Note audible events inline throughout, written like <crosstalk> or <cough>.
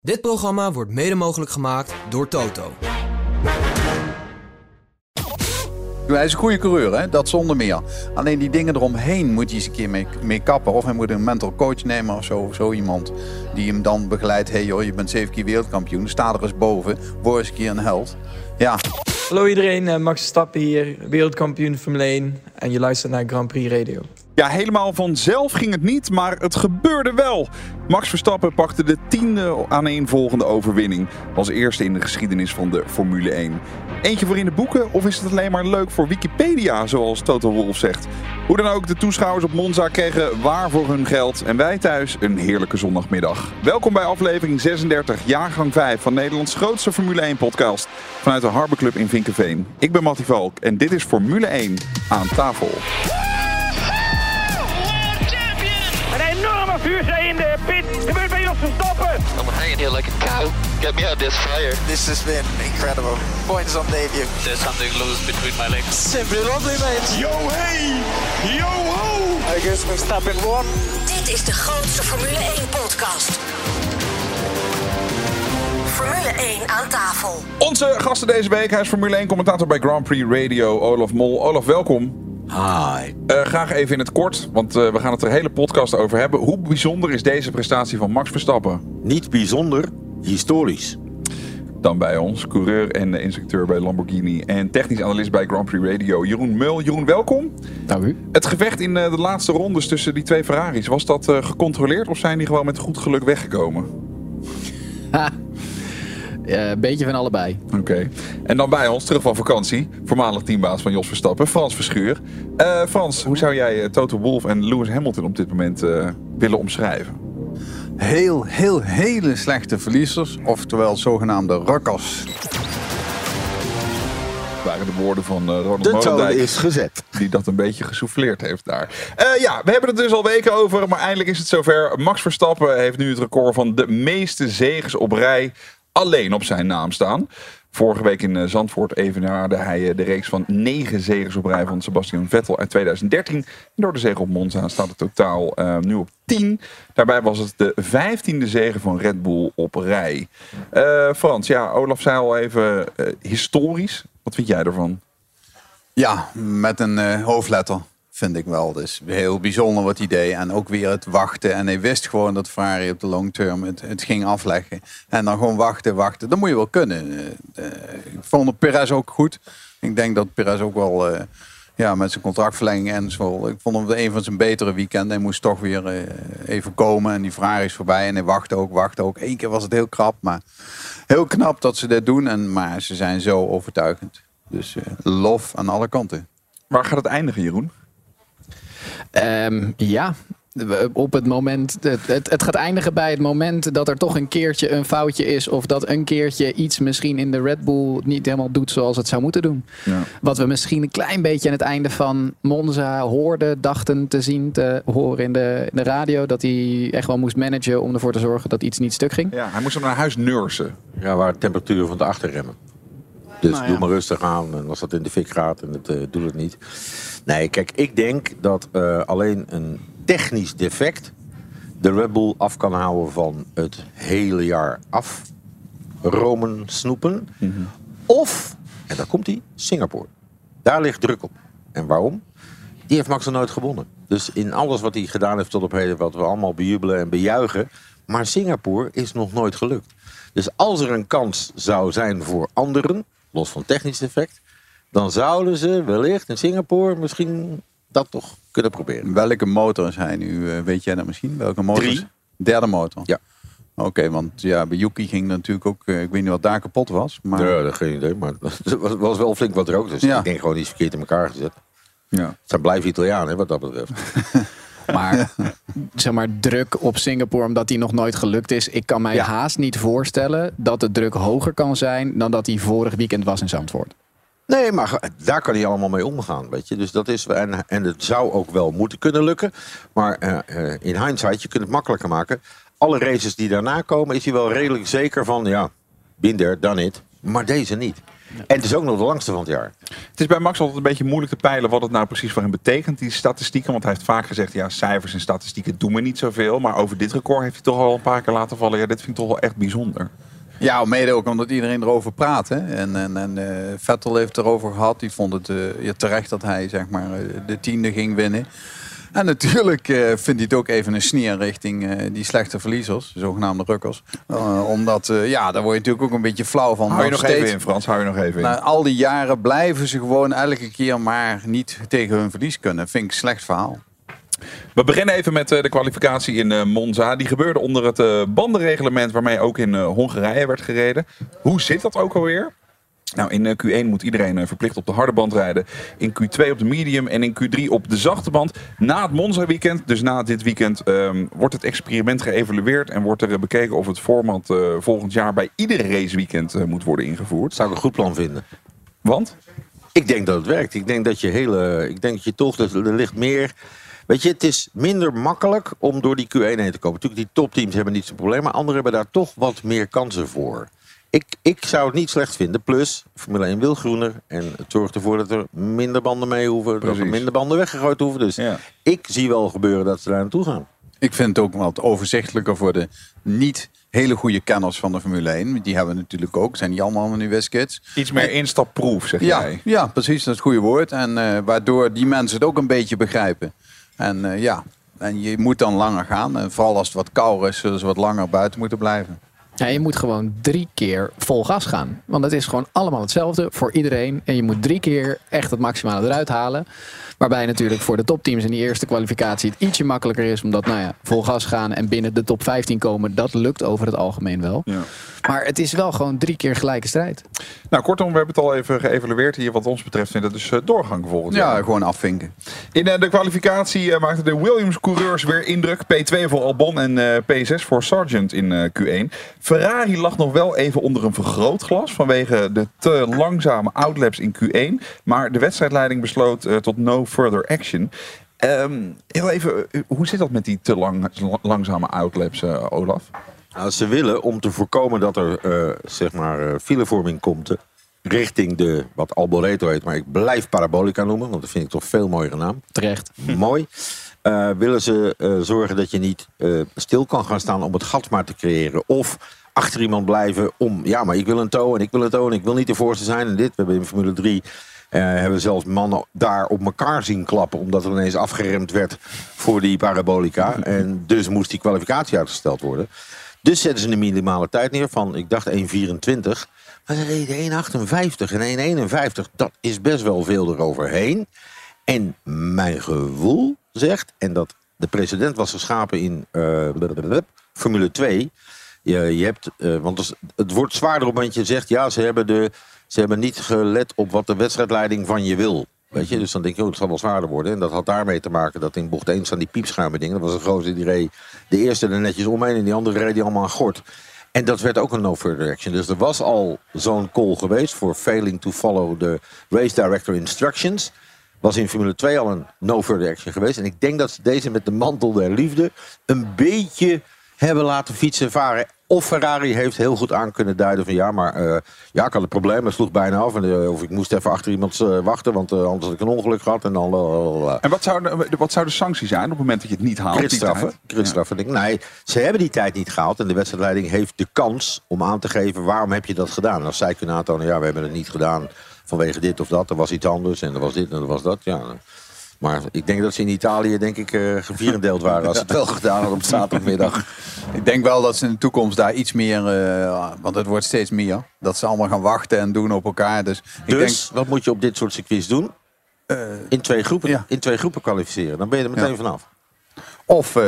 Dit programma wordt mede mogelijk gemaakt door Toto. Hij is een goede coureur, hè? dat zonder meer. Alleen die dingen eromheen moet hij eens een keer mee, mee kappen. Of hij moet een mental coach nemen of zo. Zo iemand die hem dan begeleidt. hey joh, je bent zeven keer wereldkampioen. Sta er eens boven. Word eens een keer een held. Ja. Hallo iedereen, eh, Max Verstappen hier, wereldkampioen Formule 1. En je luistert naar Grand Prix Radio. Ja, helemaal vanzelf ging het niet, maar het gebeurde wel. Max Verstappen pakte de tiende aaneenvolgende overwinning. Als eerste in de geschiedenis van de Formule 1. Eentje voor in de boeken of is het alleen maar leuk voor Wikipedia, zoals Toto Wolff zegt? Hoe dan ook, de toeschouwers op Monza kregen waar voor hun geld. En wij thuis een heerlijke zondagmiddag. Welkom bij aflevering 36, jaargang 5 van Nederlands grootste Formule 1 podcast. Vanuit de Harbor Club in Vinkenveen. Ik ben Mattie Valk en dit is Formule 1 aan tafel. Enorme vuurzee in de pit. Gebeurt bij Jos Verstappen. I'm hanging here like a cow. Get me out of this fire. This has been incredible. Points on debut. There's something loose between my legs. Simply lovely, mate. Yo hey! Yo ho! I guess Verstappen won. Dit is de grootste Formule 1-podcast. Formule 1 aan tafel. Onze gasten deze week, hij is Formule 1 commentator bij Grand Prix Radio, Olaf Mol. Olaf, welkom. Hi. Eh, graag even in het kort, want eh, we gaan het er hele podcast over hebben. Hoe bijzonder is deze prestatie van Max Verstappen? Niet bijzonder, historisch. Dan bij ons, coureur en instructeur bij Lamborghini en technisch analist bij Grand Prix Radio, Jeroen Mul. Jeroen, welkom. Dank u. Het gevecht in eh, de laatste rondes tussen die twee Ferraris, was dat eh, gecontroleerd of zijn die gewoon met goed geluk weggekomen? <laughs> Een beetje van allebei. Oké. En dan bij ons, terug van vakantie, voormalig teambaas van Jos Verstappen, Frans Verschuur. Eh, Frans, hoe zou jij eh, Toto Wolff en Lewis Hamilton op dit moment eh, willen omschrijven? Heel, heel, hele slechte verliezers. Oftewel zogenaamde rakkers. waren de woorden van eh, Ronald De toon Molendijk. is gezet. Die dat een beetje gesouffleerd heeft daar. Eh, ja, we hebben het dus al weken over. Maar eindelijk is het zover. Max Verstappen heeft nu het record van de meeste zegens op rij. Alleen op zijn naam staan. Vorige week in eh, Zandvoort evenaarde hij eh, de reeks van negen zegens op rij van Sebastian Vettel uit 2013. En door de zege op Monza staat het totaal eh, nu op 10. Daarbij was het de vijftiende zege van Red Bull op rij. Frans, ja, Olaf zei al even historisch. Wat vind jij ervan? Ja, met een hoofdletter vind ik wel. Dus heel bijzonder wat hij deed. En ook weer het wachten. En hij wist gewoon dat Ferrari op de long term het, het ging afleggen. En dan gewoon wachten, wachten. Dat moet je wel kunnen. Eh, ik vond Perez ook goed. Ik denk dat Perez ook wel... eh, ja, met zijn contractverlenging en zo. Ik vond hem een van zijn betere weekenden. Hij moest toch weer even komen. En die Ferrari is voorbij. En hij wachtte ook, wachtte ook. Eén keer was het heel krap. Maar heel knap dat ze dit doen. En, maar ze zijn zo overtuigend. Dus eh, lof aan alle kanten. Waar gaat het eindigen, Jeroen? Ehm, ja, op het moment. Het, het, het gaat eindigen bij het moment dat er toch een keertje een foutje is. Of dat een keertje iets misschien in de Red Bull niet helemaal doet zoals het zou moeten doen. Ja. Wat we misschien een klein beetje aan het einde van Monza hoorden, dachten te zien, te horen in de, in de radio. Dat hij echt wel moest managen om ervoor te zorgen dat iets niet stuk ging. Ja, hij moest hem naar huis nursen. Ja, waar de temperatuur van de achterremmen. Dus Nou ja. doe maar rustig aan. En als dat in de fik gaat, en het eh, doet het niet. Nee, kijk, ik denk dat eh, alleen een technisch defect de Red Bull af kan houden van het hele jaar afromen, snoepen. Of, en daar komt hij, Singapore. Daar ligt druk op. En waarom? Die heeft Max nog nooit gewonnen. Dus in alles wat hij gedaan heeft tot op heden, wat we allemaal bejubelen en bejuichen. Maar Singapore is nog nooit gelukt. Dus als er een kans zou zijn voor anderen, los van technisch effect, dan zouden ze wellicht in Singapore misschien dat toch kunnen proberen. Welke motor is hij nu? eh, weet jij dat misschien? Welke motor? Drie. Derde motor? Ja. Oké, want ja, bij Yuki ging natuurlijk ook... eh, ik weet niet wat daar kapot was. Maar Ja, dat geen idee, maar <laughs> het was, was wel flink wat rook. Dus Ja. ik denk gewoon iets verkeerd in elkaar gezet. Ja. Het zijn blijven Italianen, hè, wat dat betreft. <laughs> Maar zeg maar druk op Singapore omdat die nog nooit gelukt is. Ik kan mij Ja. haast niet voorstellen dat de druk hoger kan zijn dan dat die vorig weekend was in Zandvoort. Nee, maar daar kan hij allemaal mee omgaan, weet je. Dus dat is, en, en het zou ook wel moeten kunnen lukken. Maar eh, eh, in hindsight, je kunt het makkelijker maken. Alle races die daarna komen, is hij wel redelijk zeker van, ja, there, done it. Maar deze niet. En het is ook nog de langste van het jaar. Het is bij Max altijd een beetje moeilijk te peilen wat het nou precies voor hem betekent, die statistieken. Want hij heeft vaak gezegd, ja, cijfers en statistieken doen me niet zoveel. Maar over dit record heeft hij toch al een paar keer laten vallen. Ja, dit vind ik toch wel echt bijzonder. Ja, mede ook omdat iedereen erover praat. Hè? En, en, en eh, Vettel heeft het erover gehad. Die vond het eh, ja, terecht dat hij zeg maar, eh, de tiende ging winnen. En natuurlijk eh, vindt hij het ook even een sneer richting eh, die slechte verliezers, de zogenaamde rukkers. Eh, omdat, ja, daar word je natuurlijk ook een beetje flauw van. Hou je Nog nog even steeds- in, Frans. Hou je nog even in. Na al die jaren blijven ze gewoon elke keer maar niet tegen hun verlies kunnen. Vind ik een slecht verhaal. We beginnen even met de kwalificatie in Monza. Die gebeurde onder het bandenreglement waarmee ook in Hongarije werd gereden. Hoe zit dat ook alweer? Nou, in eh, Q1 moet iedereen eh, verplicht op de harde band rijden. In Q2 op de medium en in Q3 op de zachte band. Na het Monza weekend, dus na dit weekend, ehm, wordt het experiment geëvalueerd. En wordt er eh, bekeken of het format volgend jaar bij ieder raceweekend moet worden ingevoerd. Zou ik een goed plan vinden. Want? Ik denk dat het werkt. Ik denk dat je hele. Ik denk dat je toch. dat Er ligt meer. Weet je, het is minder makkelijk om door die Q1 heen te komen. Natuurlijk, die topteams hebben niet zo'n probleem. Maar anderen hebben daar toch wat meer kansen voor. Ik, ik zou het niet slecht vinden. Plus, Formule 1 wil groener. En het zorgt ervoor dat er minder banden mee hoeven. Dat er minder banden weggegooid hoeven. Dus Ja. ik zie wel gebeuren dat ze daar naartoe gaan. Ik vind het ook wat overzichtelijker voor de niet hele goede kenners van de Formule 1. Die hebben we natuurlijk ook. Zijn die allemaal nu Westkids? Iets meer instapproef, zeg Ja, jij. ja, precies. Dat is het goede woord. En eh, waardoor die mensen het ook een beetje begrijpen. En eh, ja, en je moet dan langer gaan. En vooral als het wat kouder is, zullen ze wat langer buiten moeten blijven. Ja, je moet gewoon drie keer vol gas gaan. Want het is gewoon allemaal hetzelfde voor iedereen. En je moet drie keer echt het maximale eruit halen. Waarbij natuurlijk voor de topteams in die eerste kwalificatie het ietsje makkelijker is. Omdat, nou ja, vol gas gaan en binnen de top 15 komen. Dat lukt over het algemeen wel. Ja. Maar het is wel gewoon drie keer gelijke strijd. Nou, kortom, we hebben het al even geëvalueerd hier. Wat ons betreft vindt het dus eh, doorgang volgend jaar. Ja, gewoon afvinken. In eh, de kwalificatie eh, maakten de Williams-coureurs weer indruk. P2 voor Albon en eh, P6 voor Sargent in eh, Q1. Ferrari lag nog wel even onder een vergrootglas vanwege de te langzame outlaps in Q1. Maar de wedstrijdleiding besloot eh, tot no further action. Ehm, heel even, eh, hoe zit dat met die te lang, langzame outlaps, eh, Olaf? Nou, ze willen om te voorkomen dat er eh, zeg maar eh, filevorming komt richting de wat Alboreto heet, maar ik blijf Parabolica noemen, want dat vind ik toch veel mooiere naam. Terecht. Mooi. Eh, willen ze eh, zorgen dat je niet eh, stil kan gaan staan om het gat maar te creëren. Of achter iemand blijven om, ja, maar ik wil een toe en ik wil een toe en ik wil niet de voorste zijn en dit. We hebben in Formule 3 eh, hebben zelfs mannen daar op elkaar zien klappen. Omdat er ineens afgeremd werd voor die parabolica. En dus moest die kwalificatie uitgesteld worden. Dus zetten ze een minimale tijd neer van, ik dacht 1,24. Maar ze reden 1,58 en 1,51. Dat is best wel veel eroverheen. En mijn gevoel en dat de precedent was geschapen in eh, Formule 2. Je, je hebt, eh, want het, wordt zwaarder op dat je zegt, ja, ze hebben, de, ze hebben niet gelet op wat de wedstrijdleiding van je wil. Weet je, dus dan denk je, oh, het zal wel zwaarder worden. En dat had daarmee te maken dat in bocht 1 staan die piepschuimen dingen. Dat was een gozer die de eerste er netjes omheen en die andere reed die allemaal aan gort. En dat werd ook een no further action. Dus er was al zo'n call geweest voor failing to follow the race director instructions. Was in Formule 2 al een no further action geweest. En ik denk dat ze deze met de mantel der liefde een beetje hebben laten fietsen varen. Of Ferrari heeft heel goed aan kunnen duiden van ja, maar eh, ja, ik had een probleem. Het sloeg bijna af. En, eh, of ik moest even achter iemand eh, wachten, want anders had ik een ongeluk gehad. En dan... En wat zou, de, wat zou de sanctie zijn op het moment dat je het niet haalt? Gridstraffen. denk ik. Nee, ze hebben die tijd niet gehaald. En de wedstrijdleiding heeft de kans om aan te geven waarom heb je dat gedaan. En als zij kunnen aantonen, ja, we hebben het niet gedaan vanwege dit of dat. Er was iets anders en er was dit en er was dat. Ja. Maar ik denk dat ze in Italië, denk ik, eh gevierendeeld waren als ze het <laughs> wel gedaan hadden op zaterdagmiddag. Ik denk wel dat ze in de toekomst daar iets meer, eh, want het wordt steeds meer, dat ze allemaal gaan wachten en doen op elkaar. Dus, ik denk, Dus, wat moet je op dit soort circuits doen? in, twee groepen, ja. in twee groepen kwalificeren. Dan ben je er meteen Ja. vanaf. Of eh,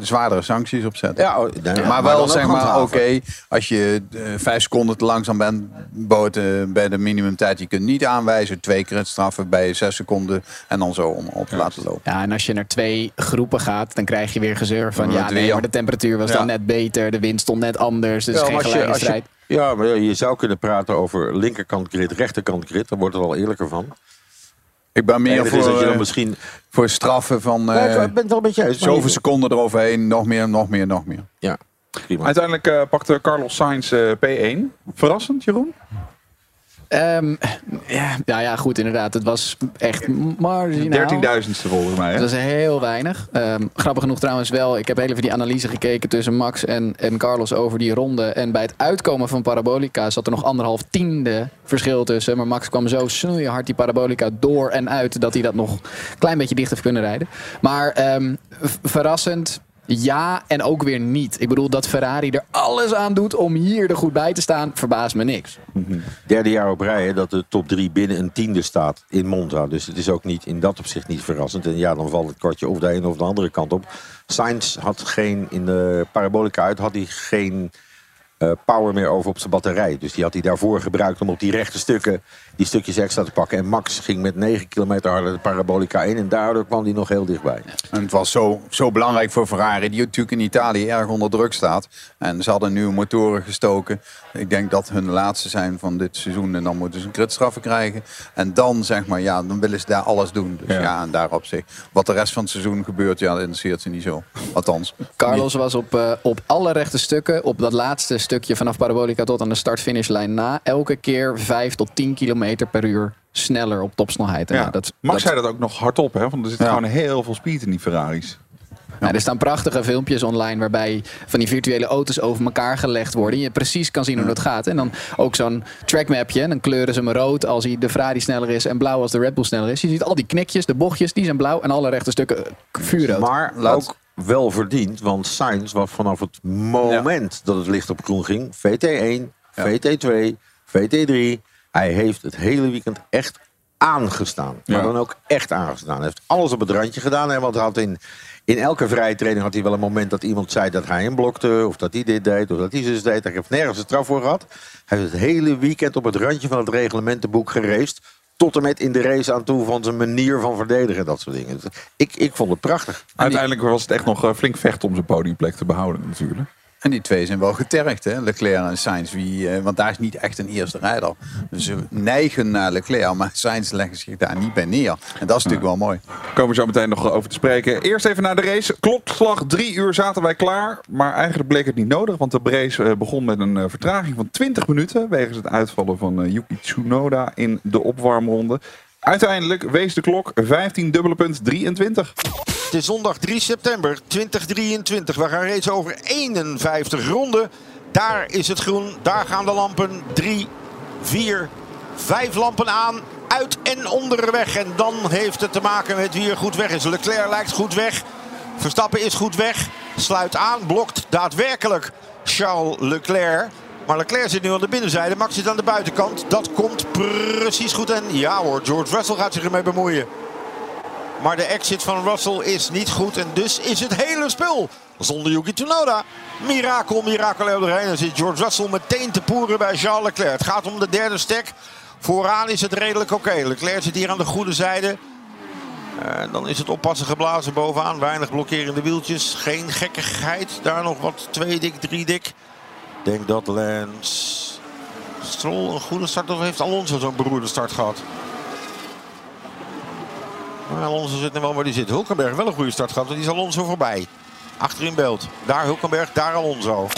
zwaardere sancties opzetten. Ja, oh, maar, wel zeg maar, oké, als je eh, vijf seconden te langzaam bent boven bij de minimumtijd, je kunt niet aanwijzen, twee keer het straffen bij zes seconden en dan zo om op te laten lopen. Ja, en als je naar twee groepen gaat, dan krijg je weer gezeur van ja, nee, maar de temperatuur was Ja. dan net beter, de wind stond net anders, dus Ja, geen maar als je- gelijke als je- strijd. Ja, maar je zou kunnen praten over linkerkant grid, rechterkant grid. Daar wordt er wel eerlijker van. Ik ben meer voor, dat je dan eh, misschien... voor straffen van Ja, eh, ik ben het wel met je eens. maar zoveel seconden eroverheen, nog meer, nog meer, nog meer. Ja, prima. Uiteindelijk eh, pakte Carlos Sainz eh, P1. Verrassend, Jeroen? Ehm, ja, ja, ja, goed, inderdaad. Het was echt marginaal. Dertienduizendste volgens mij. Hè? Dat is heel weinig. Ehm, grappig genoeg trouwens wel. Ik heb heel even die analyse gekeken tussen Max en, en Carlos over die ronde. En bij het uitkomen van Parabolica zat er nog anderhalf tiende verschil tussen. Maar Max kwam zo snoeihard die Parabolica door en uit... dat hij dat nog een klein beetje dicht heeft kunnen rijden. Maar ehm, verrassend... Ja, en ook weer niet. Ik bedoel, dat Ferrari er alles aan doet om hier er goed bij te staan, verbaast me niks. Derde jaar op rij dat de top 3 binnen een tiende staat in Monza. Dus het is ook niet in dat opzicht niet verrassend. En ja, dan valt het kortje of de ene of de andere kant op. Sainz had geen, in de parabolica uit, had hij geen power meer over op zijn batterij. Dus die had hij daarvoor gebruikt om op die rechte stukken die stukjes extra te pakken. En Max ging met 9 kilometer harder de parabolica in. En daardoor kwam hij nog heel dichtbij. En het was zo, zo belangrijk voor Ferrari, die natuurlijk in Italië erg onder druk staat. En ze hadden nieuwe motoren gestoken. Ik denk dat hun laatste zijn van dit seizoen. En dan moeten ze een kritstraffen krijgen. En dan zeg maar, ja, dan willen ze daar alles doen. Dus Ja. ja, en daarop zich. Wat de rest van het seizoen gebeurt, ja, dat interesseert ze niet zo. Althans. Carlos was op, eh, op alle rechte stukken, op dat laatste stukje vanaf Parabolica tot aan de start-finishlijn na, elke keer 5 tot 10 kilometer per uur sneller op topsnelheid. En Ja. dat, Max dat- zei dat ook nog hardop, hè? Want er zit Ja. gewoon heel veel speed in die Ferraris. Nou, er staan prachtige filmpjes online waarbij van die virtuele auto's over elkaar gelegd worden. En je precies kan zien hoe dat gaat. En dan ook zo'n trackmapje. En dan kleuren ze hem rood als hij de Ferrari sneller is en blauw als de Red Bull sneller is. Je ziet al die knikjes, de bochtjes, die zijn blauw en alle rechte stukken eh, vuurrood. Maar Laat- ook wel verdiend. Want Sainz was vanaf het moment dat het licht op groen ging. VT1, VT2, VT3. Hij heeft het hele weekend echt aangestaan. Maar Ja. dan ook echt aangestaan. Hij heeft alles op het randje gedaan. Hè, want hij had in, in elke vrije training had hij wel een moment dat iemand zei dat hij hem blokte. Of dat hij dit deed. Of dat hij zus deed. Hij heeft nergens een straf voor gehad. Hij heeft het hele weekend op het randje van het reglementenboek gereisd. Tot en met in de race aan toe van zijn manier van verdedigen. Dat soort dingen. Ik, ik vond het prachtig. Uiteindelijk was het echt nog eh, flink vechten om zijn podiumplek te behouden natuurlijk. En die twee zijn wel getergd, hè? Leclerc en Sainz. Wie, eh, want daar is niet echt een eerste rijder. Dus ze neigen naar Leclerc, maar Sainz leggen zich daar niet bij neer. En dat is natuurlijk wel mooi. Komen we zo meteen nog over te spreken. Eerst even naar de race. Klokslag drie uur zaten wij klaar. Maar eigenlijk bleek het niet nodig. Want de race eh, begon met een eh, vertraging van 20 minuten. Wegens het uitvallen van eh, Yuki Tsunoda in de opwarmronde. Uiteindelijk wees de klok 15 dubbele punt 23. Het is zondag 3 september 2023. We gaan reeds over 51 ronden. Daar is het groen, daar gaan de lampen. 3, 4, 5 lampen aan. Uit en onderweg. En dan heeft het te maken met wie er goed weg is. Leclerc lijkt goed weg. Verstappen is goed weg. Sluit aan, blokt daadwerkelijk Charles Leclerc. Maar Leclerc zit nu aan de binnenzijde. Max zit aan de buitenkant. Dat komt precies goed. En ja hoor, George Russell gaat zich ermee bemoeien. Maar de exit van Russell is niet goed. En dus is het hele spul zonder Yuki Tsunoda. Mirakel, mirakel doorheen. Dan zit George Russell meteen te poeren bij Charles Leclerc. Het gaat om de derde stek. Vooraan is het redelijk oké. Leclerc zit hier aan de goede zijde. En dan is het oppassen geblazen bovenaan. Weinig blokkerende wieltjes. Geen gekkigheid. Daar nog wat twee dik, drie dik. Ik denk dat Lance Stroll een goede start. Of heeft Alonso zo'n beroerde start gehad? Alonso zit nu wel waar hij zit. Hulkenberg wel een goede start gehad. want Die is Alonso voorbij. Achter in beeld. Daar Hulkenberg, daar Alonso.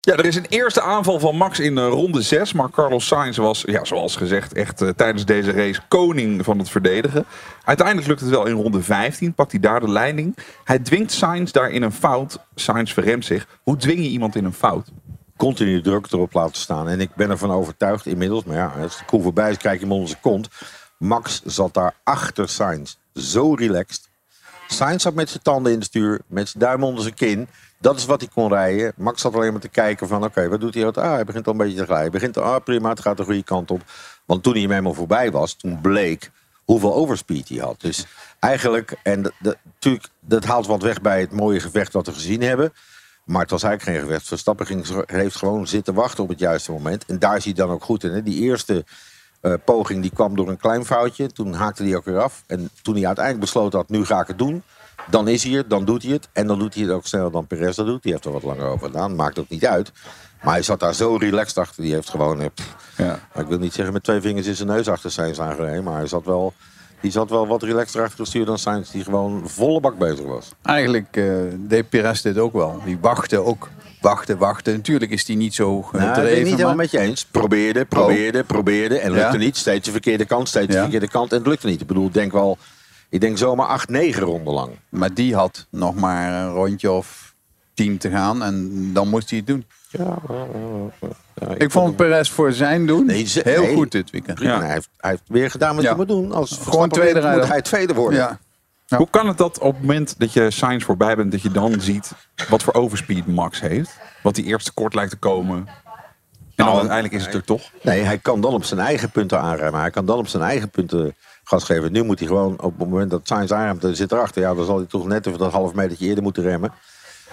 Ja, er is een eerste aanval van Max in eh, ronde 6. Maar Carlos Sainz was, ja, zoals gezegd, echt eh, tijdens deze race koning van het verdedigen. Uiteindelijk lukt het wel in ronde 15. Pakt hij daar de leiding. Hij dwingt Sainz daar in een fout. Sainz verremt zich. Hoe dwing je iemand in een fout? continu druk erop laten staan. En ik ben ervan overtuigd inmiddels, maar ja, als de koe voorbij is, kijk je hem onder zijn kont. Max zat daar achter Sainz. Zo relaxed. Sainz zat met zijn tanden in het stuur, met zijn duim onder zijn kin. Dat is wat hij kon rijden. Max zat alleen maar te kijken van, oké, wat doet hij? Ah, hij begint al een beetje te glijden. Hij begint, ah, prima, het gaat de goede kant op. Want toen hij hem helemaal voorbij was, toen bleek hoeveel overspeed hij had. Dus eigenlijk, en natuurlijk, dat haalt wat weg bij het mooie gevecht wat we gezien hebben. Maar het was eigenlijk geen gevecht. Verstappen ging, heeft gewoon zitten wachten op het juiste moment. En daar is hij dan ook goed in. Hè? Die eerste eh, poging die kwam door een klein foutje. Toen haakte hij ook weer af. En toen hij uiteindelijk besloten had, nu ga ik het doen. Dan is hij het, dan doet hij het. En dan doet hij het ook sneller dan Perez dat doet. Die heeft er wat langer over gedaan. Maakt ook niet uit. Maar hij zat daar zo relaxed achter. Die heeft gewoon, eh, pff, Ja. ik wil niet zeggen met twee vingers in zijn neus achter zijn aangereden. Maar hij zat wel Die zat wel wat relaxter achter het stuur dan Sainz, die gewoon volle bak bezig was. Eigenlijk eh, deed Perez dit ook wel. Die wachtte ook. Wachten, wachten. Natuurlijk is die niet zo Nou, ik ben het gedreven. niet helemaal maar- met je eens. Probeerde, probeerde, probeerde. En lukte Ja? niet. Steeds de verkeerde kant, steeds de Ja. verkeerde kant. En het lukte niet. Ik bedoel, ik denk wel... Ik denk zomaar 8, 9 ronden lang. Maar die had nog maar een rondje of tien te gaan. En dan moest hij het doen. Ja, Ik vond Perez voor zijn doen Nee, ze- heel nee. goed dit weekend. Hij, heeft, hij heeft weer gedaan wat Ja. hij moet doen. Als Gewoon tweede rijder. moet hij tweede worden. Ja. Hoe kan het dat op het moment dat je Sainz voorbij bent, dat je dan ziet wat voor overspeed Max heeft? Wat die eerste kort lijkt te komen. En dan Nou, uiteindelijk is het er toch. Nee, hij kan dan op zijn eigen punten aanremmen. Hij kan dan op zijn eigen punten gas geven. Nu moet hij gewoon op het moment dat Sainz aanremt, dan zit erachter. Ja, dan zal hij toch net even dat half metertje eerder moeten remmen.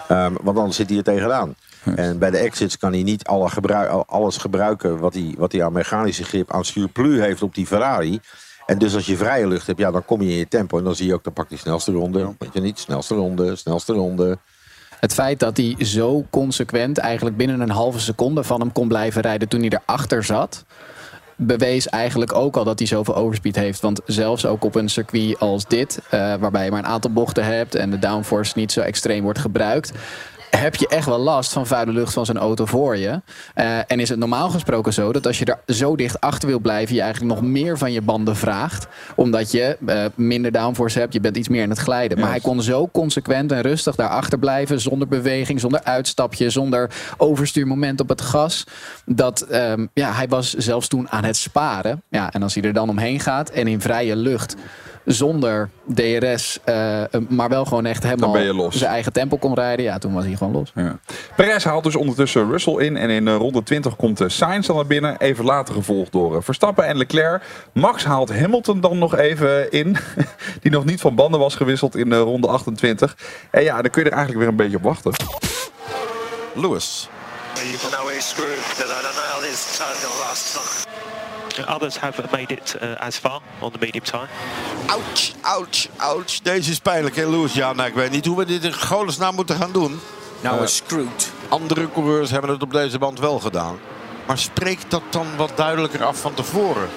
Ehm, want anders zit hij er tegenaan. <laughs> En bij de exits kan hij niet alle gebruik, al- alles gebruiken wat hij, wat hij aan mechanische grip, aan surplus heeft op die Ferrari. En dus als je vrije lucht hebt, ja, dan kom je in je tempo. En dan zie je ook, dan pakt hij snelste ronde. Weet je niet, snelste ronde, snelste ronde. Het feit dat hij zo consequent eigenlijk binnen een halve seconde van hem kon blijven rijden toen hij erachter zat. Bewees eigenlijk ook al dat hij zoveel overspeed heeft. Want zelfs ook op een circuit als dit, eh, waarbij je maar een aantal bochten hebt en de downforce niet zo extreem wordt gebruikt. Heb je echt wel last van vuile lucht van zijn auto voor je? Eh, en is het normaal gesproken zo dat als je er zo dicht achter wil blijven, je eigenlijk nog meer van je banden vraagt, omdat je eh, minder downforce hebt, je bent iets meer in het glijden. Maar hij kon zo consequent en rustig daarachter blijven, zonder beweging, zonder uitstapje, zonder overstuurmoment op het gas, dat ehm, ja, hij was zelfs toen aan het sparen. Ja, en als hij er dan omheen gaat en in vrije lucht zonder DRS, eh, maar wel gewoon echt helemaal ben je los. zijn eigen tempo kon rijden, ja, toen was hij gewoon los. Ja. Perez haalt dus ondertussen Russell in. En in eh, ronde 20 komt eh, Sainz dan naar binnen. Even later gevolgd door eh, Verstappen en Leclerc. Max haalt Hamilton dan nog even in. Die nog niet van banden was gewisseld in eh, ronde 28. En ja, dan kun je er eigenlijk weer een beetje op wachten. Lewis. You can because I don't know how this tire will last. Others have made it uh, as far on the medium tire. Ouch, ouch, ouch. Deze is pijnlijk, hè, Lewis? Ja, nou, ik weet niet hoe we dit in godesnaam moeten gaan doen. Nou Eh, screwed. Andere coureurs hebben het op deze band wel gedaan. Maar spreekt dat dan wat duidelijker af van tevoren?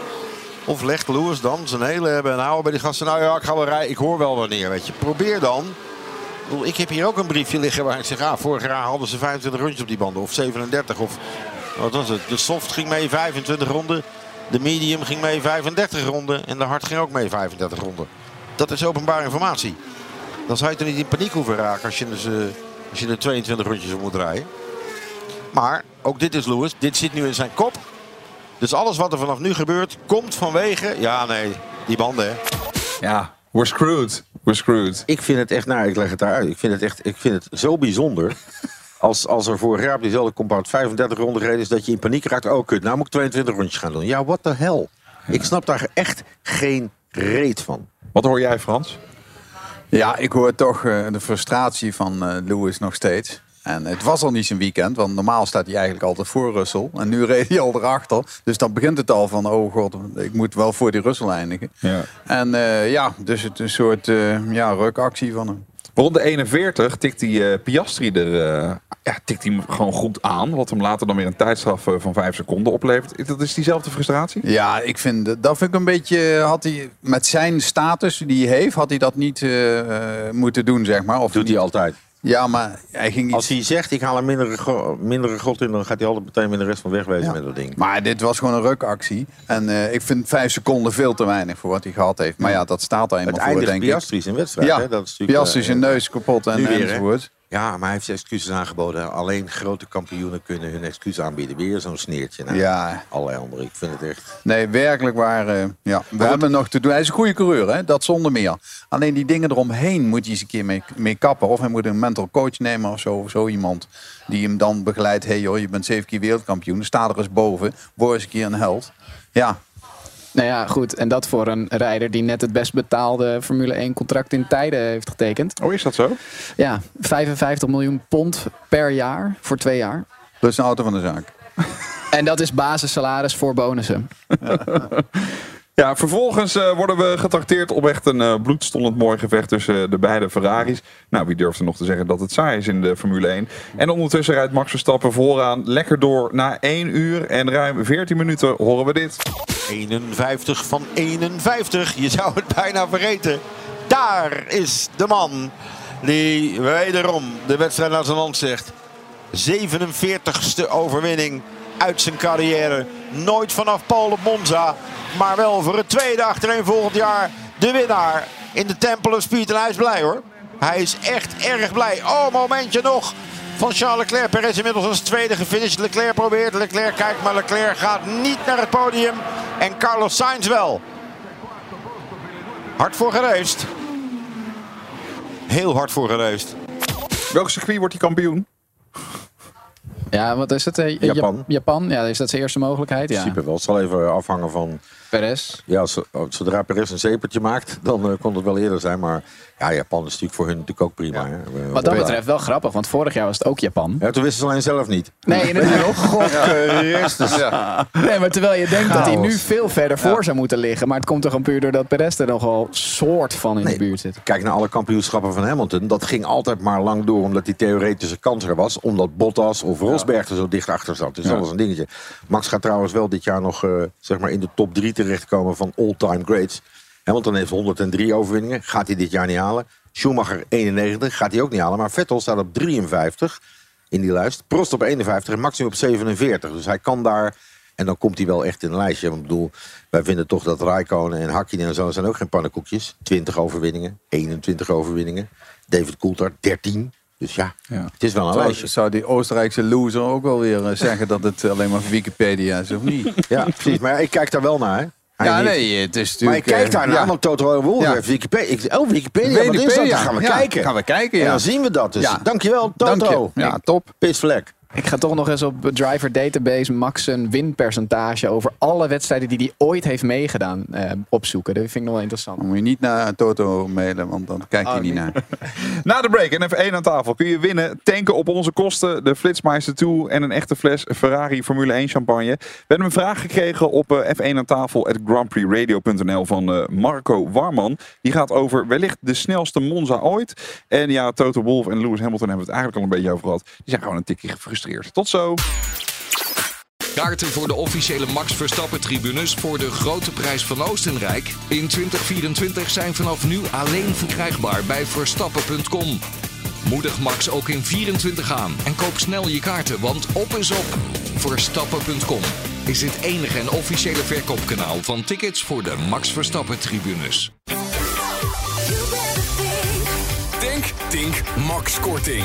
Of legt Lewis dan zijn hele hebben en houden bij die gasten. Nou ja, ik ga wel rijden. Ik hoor wel wanneer, weet je. Probeer dan. Ik bedoel, Ik heb hier ook een briefje liggen waar ik zeg... Ah, vorig jaar hadden ze 25 rondjes op die banden. Of 37. Of wat was het? De soft ging mee 25 ronden. De medium ging mee 35 ronden. En de hard ging ook mee 35 ronden. Dat is openbare informatie. Dan zou je toch niet in paniek hoeven raken als je, dus, eh, als je er 22 rondjes op moet rijden. Maar ook dit is Lewis. Dit zit nu in zijn kop. Dus alles wat er vanaf nu gebeurt, komt vanwege... Ja, nee, die banden, hè. Ja, we're screwed. We're screwed. Ik vind het echt, nou, ik leg het daaruit. Ik vind het echt, ik vind het zo bijzonder. Als, als er vorig jaar op diezelfde compound 35 ronden gereden is, dat je in paniek raakt. Oh, kut, nou moet ik 22 rondjes gaan doen. Ja, what the hell? Ik snap daar echt geen reet van. Wat hoor jij, Frans? Ja, ik hoor toch eh, de frustratie van eh, Lewis nog steeds. En het was al niet zijn weekend, want normaal staat hij eigenlijk altijd voor Russell. En nu <laughs> reed hij al erachter. Dus dan begint het al van, oh god, ik moet wel voor die Russell eindigen. Ja. En eh, ja, dus het is een soort eh, ja, rukactie van hem. Ronde 41 tikt die eh, Piastri er eh, ja, tikt hij hem gewoon goed aan. Wat hem later dan weer een tijdstraf eh, van 5 seconden oplevert. Dat is diezelfde frustratie? Ja, ik vind dat vind ik een beetje. Had hij met zijn status die hij heeft, had hij dat niet moeten doen, zeg maar. Of Doet hij altijd. Ja, maar hij ging. Als hij zegt, ik haal een mindere, mindere god in, dan gaat hij altijd meteen met de rest van wegwezen Ja. met dat ding. Maar dit was gewoon een rukactie. En eh, ik vind vijf seconden veel te weinig voor wat hij gehad heeft. Maar ja, dat staat er Het eenmaal voor, eindigt denk ik. Piastri zijn wedstrijd. Ja, hè? Dat is natuurlijk, Piastri eh, zijn neus kapot en weer, enzovoort. Ja, maar hij heeft excuses aangeboden. Alleen grote kampioenen kunnen hun excuus aanbieden. Weer zo'n sneertje. Nou, Ja. Allerlei andere. Ik vind het echt... Nee, werkelijk waar. eh, ja, we hebben nog te doen. Hij is een goede coureur, hè? dat zonder meer. Alleen die dingen eromheen moet hij eens een keer mee, mee kappen. Of hij moet een mental coach nemen of zo. Of zo iemand die hem dan begeleidt. Hé hey joh, je bent zeven keer wereldkampioen. Sta er eens boven. Word eens een keer een held. Ja, Nou ja, goed. En dat voor een rijder die net het best betaalde Formule 1 contract in tijden heeft getekend. Oh, is dat zo? Ja, 55 miljoen pond per jaar voor twee jaar. plus een auto van de zaak. En dat is basissalaris voor bonussen. Ja, <laughs> vervolgens eh, worden we getrakteerd op echt een eh, bloedstollend mooi gevecht tussen eh, de beide Ferraris. Nou, wie durft er nog te zeggen dat het saai is in de Formule 1? En ondertussen rijdt Max Verstappen vooraan lekker door na 1 uur en ruim 14 minuten horen we dit. 51 van 51. Je zou het bijna vergeten. Daar is de man die wederom de wedstrijd naar zijn land zegt. 47ste overwinning uit zijn carrière. Nooit vanaf Paul op Monza. Maar wel voor het tweede achterin volgend jaar de winnaar in de Temple of Speed. En hij is blij hoor. Hij is echt erg blij. Oh, momentje nog van Charles Leclerc. Perez inmiddels als tweede gefinished. Leclerc probeert. Leclerc kijkt, maar Leclerc gaat niet naar het podium. En Carlos Sainz wel. Hard voor gereisd. Heel hard voor gereisd. Welk circuit wordt hij kampioen? Ja, wat is het? eh, Japan. Jap- Japan, ja, is dat zijn eerste mogelijkheid? In principe wel. Het zal even afhangen van... Perez. Ja, zo- zodra Perez een zeepertje maakt, dan eh, kon het wel eerder zijn. Maar ja, Japan is natuurlijk voor hun natuurlijk ook prima. hè. Wat dat betreft wel grappig, want vorig jaar was het ook Japan. Ja, toen wisten ze alleen zelf niet. Nee, <laughs> inderdaad. God Christus. Nee, maar terwijl je denkt dat hij nu veel verder voor zou moeten liggen. Maar het komt toch gewoon puur doordat Perez er nogal soort van in de buurt zit. Kijk naar alle kampioenschappen van Hamilton. Dat ging altijd maar lang door omdat die theoretische kans er was. Omdat Bottas of Rosberg er zo dicht achter zat. Dus Ja. dat was een dingetje. Max gaat trouwens wel dit jaar nog eh, zeg maar in de top 3 terechtkomen van all-time greats. Hamilton heeft 103 overwinningen. Gaat hij dit jaar niet halen. Schumacher 91. Gaat hij ook niet halen. Maar Vettel staat op 53 in die lijst. Prost op 51 en op 47. Dus hij kan daar... En dan komt hij wel echt in een lijstje. Want ik bedoel, wij vinden toch dat Raikkonen en Hakkinen en zo zijn ook geen pannenkoekjes. 20 overwinningen, 21 overwinningen. David Coulthard 13. Dus ja, het is wel een Zou, lijstje. zou die Oostenrijkse loser ook wel weer eh, zeggen dat het alleen maar Wikipedia is of niet? Ja, precies. Maar ik kijk daar wel naar. hè. Hij Ja, nee, het is Maar natuurlijk... ik kijk eh, daar naar, ja. want Toto Wolff Ja. heeft Wikipedia. Ik, oh, Wikipedia, wat is dat? Wikipedia, Dan gaan we ja, kijken. gaan we kijken, En ja. dan zien we dat dus. Ja. Dankjewel, Toto. Dank je. Ja, top. Pisvlek. Ik ga toch nog eens op Driver Database Max een winpercentage over alle wedstrijden die hij ooit heeft meegedaan eh, opzoeken. Dat vind ik nog wel interessant. Dan moet je niet naar Toto mailen, want dan kijkt hij Oh, niet nee. naar. <laughs> Na de break en F1 aan tafel kun je winnen. Tanken op onze kosten. De Flitsmeister 2 en een echte fles Ferrari Formule 1 champagne. We hebben een vraag gekregen op eh, F1 aan tafel at grandprixradio.nl van eh, Marco Warman. Die gaat over wellicht de snelste Monza ooit. En ja, Toto Wolff en Lewis Hamilton hebben het eigenlijk al een beetje over gehad. Die zijn gewoon een tikje gefrustreerd. Tot zo. Kaarten voor de officiële Max Verstappen tribunes voor de grote prijs van Oostenrijk in 2024 zijn vanaf nu alleen verkrijgbaar bij verstappen.com. Moedig Max ook in 24 aan en koop snel je kaarten, want op is op. Verstappen.com is het enige en officiële verkoopkanaal van tickets voor de Max Verstappen tribunes. Denk, Tink, Max Korting.